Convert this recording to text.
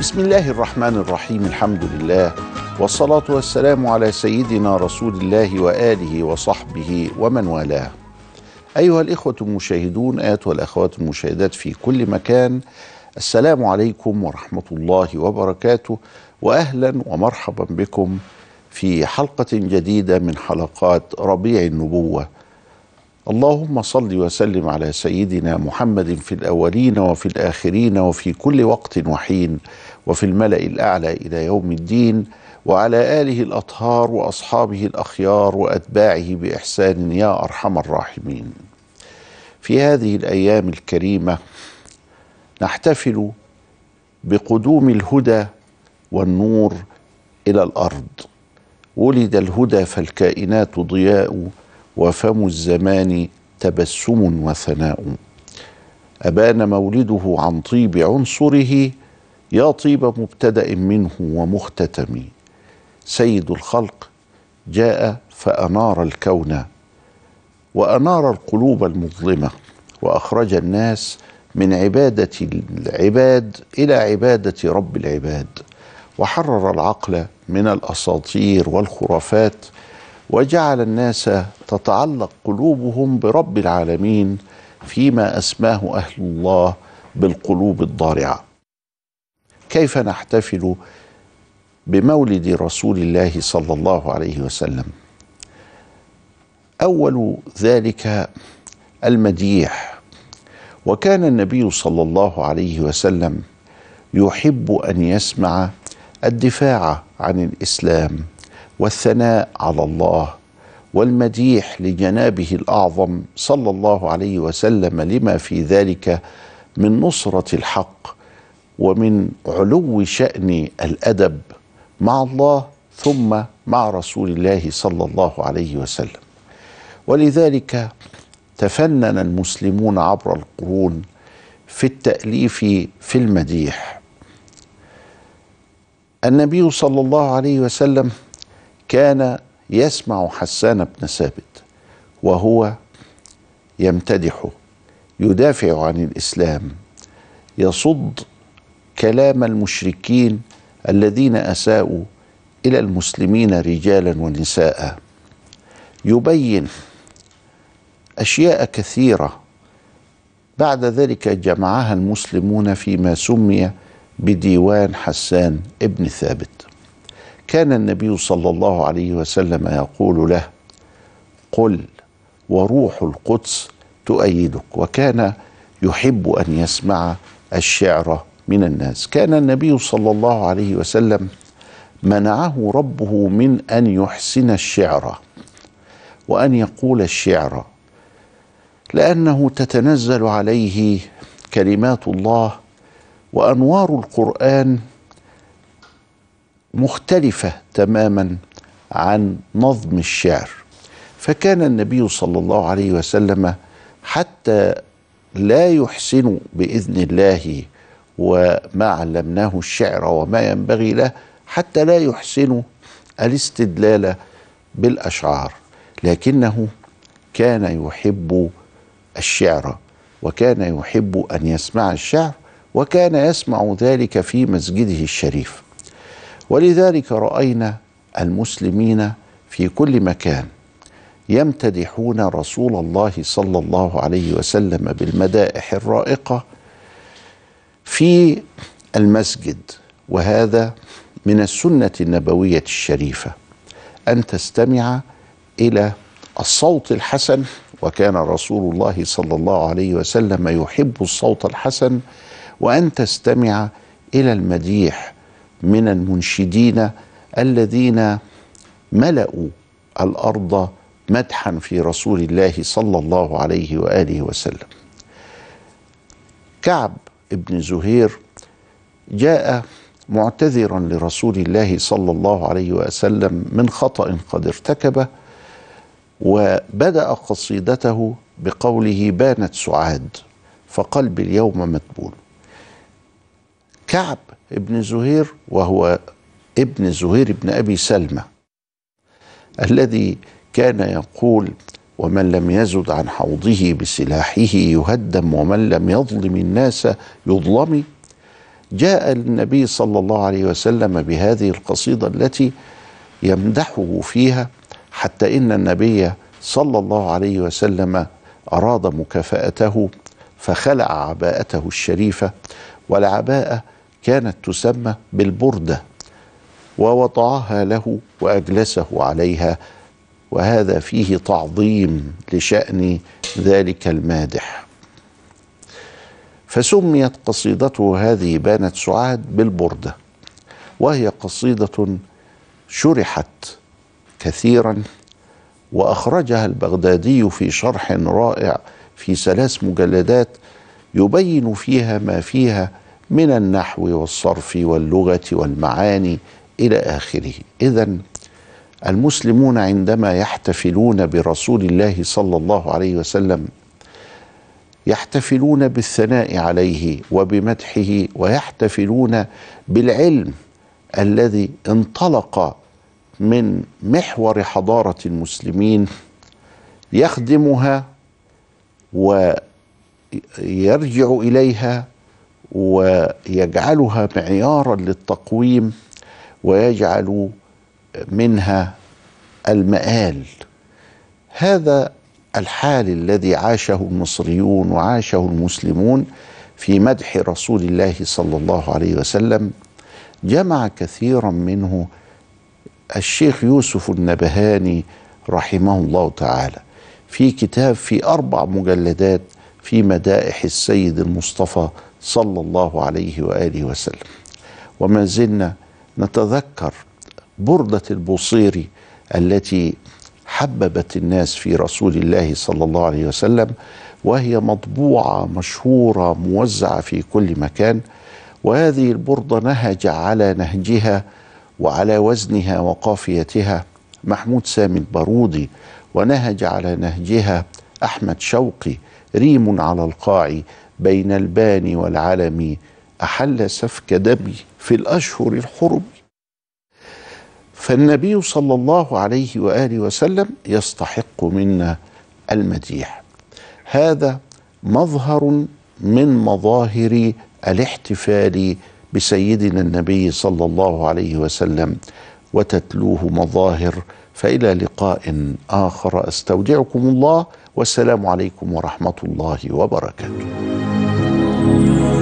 بسم الله الرحمن الرحيم الحمد لله والصلاة والسلام على سيدنا رسول الله وآله وصحبه ومن والاه. أيها الإخوة المشاهدون أيتها الأخوات المشاهدات في كل مكان السلام عليكم ورحمة الله وبركاته وأهلا ومرحبا بكم في حلقة جديدة من حلقات ربيع النبوة. اللهم صل وسلم على سيدنا محمد في الأولين وفي الآخرين وفي كل وقت وحين وفي الملأ الأعلى إلى يوم الدين وعلى آله الأطهار وأصحابه الأخيار وأتباعه بإحسان يا أرحم الراحمين. في هذه الأيام الكريمة نحتفل بقدوم الهدى والنور إلى الأرض. ولد الهدى فالكائنات ضياء وفم الزمان تبسم وثناء. أبان مولده عن طيب عنصره يا طيب مبتدأ منه ومختتم. سيد الخلق جاء فأنار الكون وأنار القلوب المظلمة وأخرج الناس من عبادة العباد إلى عبادة رب العباد وحرر العقل من الأساطير والخرافات وجعل الناس تتعلق قلوبهم برب العالمين فيما أسماه أهل الله بالقلوب الضارعة. كيف نحتفل بمولد رسول الله صلى الله عليه وسلم؟ أول ذلك المديح. وكان النبي صلى الله عليه وسلم يحب أن يسمع الدفاع عن الإسلام والثناء على الله والمديح لجنابه الأعظم صلى الله عليه وسلم لما في ذلك من نصرة الحق ومن علو شأن الأدب مع الله ثم مع رسول الله صلى الله عليه وسلم. ولذلك تفنن المسلمون عبر القرون في التأليف في المديح. النبي صلى الله عليه وسلم كان يسمع حسان بن ثابت وهو يمتدحه يدافع عن الإسلام يصد كلام المشركين الذين أساءوا إلى المسلمين رجالا ونساء. يبين أشياء كثيرة بعد ذلك جمعها المسلمون فيما سمي بديوان حسان ابن ثابت. كان النبي صلى الله عليه وسلم يقول له قل وروح القدس تؤيدك وكان يحب أن يسمع الشعر من الناس. كان النبي صلى الله عليه وسلم منعه ربه من أن يحسن الشعر وأن يقول الشعر لأنه تتنزل عليه كلمات الله وأنوار القرآن مختلفة تماما عن نظم الشعر. فكان النبي صلى الله عليه وسلم حتى لا يحسن بإذن الله وما علمناه الشعر وما ينبغي له حتى لا يحسن الاستدلال بالأشعار. لكنه كان يحب الشعر وكان يحب أن يسمع الشعر وكان يسمع ذلك في مسجده الشريف. ولذلك رأينا المسلمين في كل مكان يمتدحون رسول الله صلى الله عليه وسلم بالمدائح الرائقة في المسجد وهذا من السنة النبوية الشريفة أن تستمع إلى الصوت الحسن وكان رسول الله صلى الله عليه وسلم يحب الصوت الحسن وأن تستمع إلى المديح من المنشدين الذين ملأوا الأرض مدحا في رسول الله صلى الله عليه وآله وسلم. كعب بن زهير جاء معتذرا لرسول الله صلى الله عليه وسلم من خطأ قد ارتكبه وبدأ قصيدته بقوله بانت سعاد فقلبي اليوم مدبول. كعب ابن زهير وهو ابن زهير بن أبي سلمى الذي كان يقول ومن لم يزد عن حوضه بسلاحه يهدم ومن لم يظلم الناس يظلم. جاء النبي صلى الله عليه وسلم بهذه القصيدة التي يمدحه فيها حتى إن النبي صلى الله عليه وسلم أراد مكافأته فخلع عباءته الشريفة والعباءة كانت تسمى بالبردة ووضعها له وأجلسه عليها وهذا فيه تعظيم لشأن ذلك المادح. فسميت قصيدته هذه بانت سعاد بالبردة وهي قصيدة شرحت كثيرا وأخرجها البغدادي في شرح رائع في ثلاث مجلدات يبين فيها ما فيها من النحو والصرف واللغة والمعاني إلى آخره. اذا المسلمون عندما يحتفلون برسول الله صلى الله عليه وسلم يحتفلون بالثناء عليه وبمدحه ويحتفلون بالعلم الذي انطلق من محور حضارة المسلمين يخدمها ويرجع إليها ويجعلها معيارا للتقويم ويجعل منها المآل. هذا الحال الذي عاشه المصريون وعاشه المسلمون في مدح رسول الله صلى الله عليه وسلم. جمع كثيرا منه الشيخ يوسف النبهاني رحمه الله تعالى في كتاب في أربع مجلدات في مدائح السيد المصطفى صلى الله عليه وآله وسلم. وما زلنا نتذكر بردة البوصيري التي حببت الناس في رسول الله صلى الله عليه وسلم وهي مطبوعة مشهورة موزعة في كل مكان وهذه البردة نهج على نهجها وعلى وزنها وقافيتها محمود سامي البارودي ونهج على نهجها أحمد شوقي ريم على القاع بين البان والعلم أحل سفك دمي في الأشهر الحرم. فالنبي صلى الله عليه وآله وسلم يستحق منا المديح. هذا مظهر من مظاهر الاحتفال بسيدنا النبي صلى الله عليه وسلم وتتلوه مظاهر فإلى لقاء آخر. أستودعكم الله والسلام عليكم ورحمة الله وبركاته. Lord.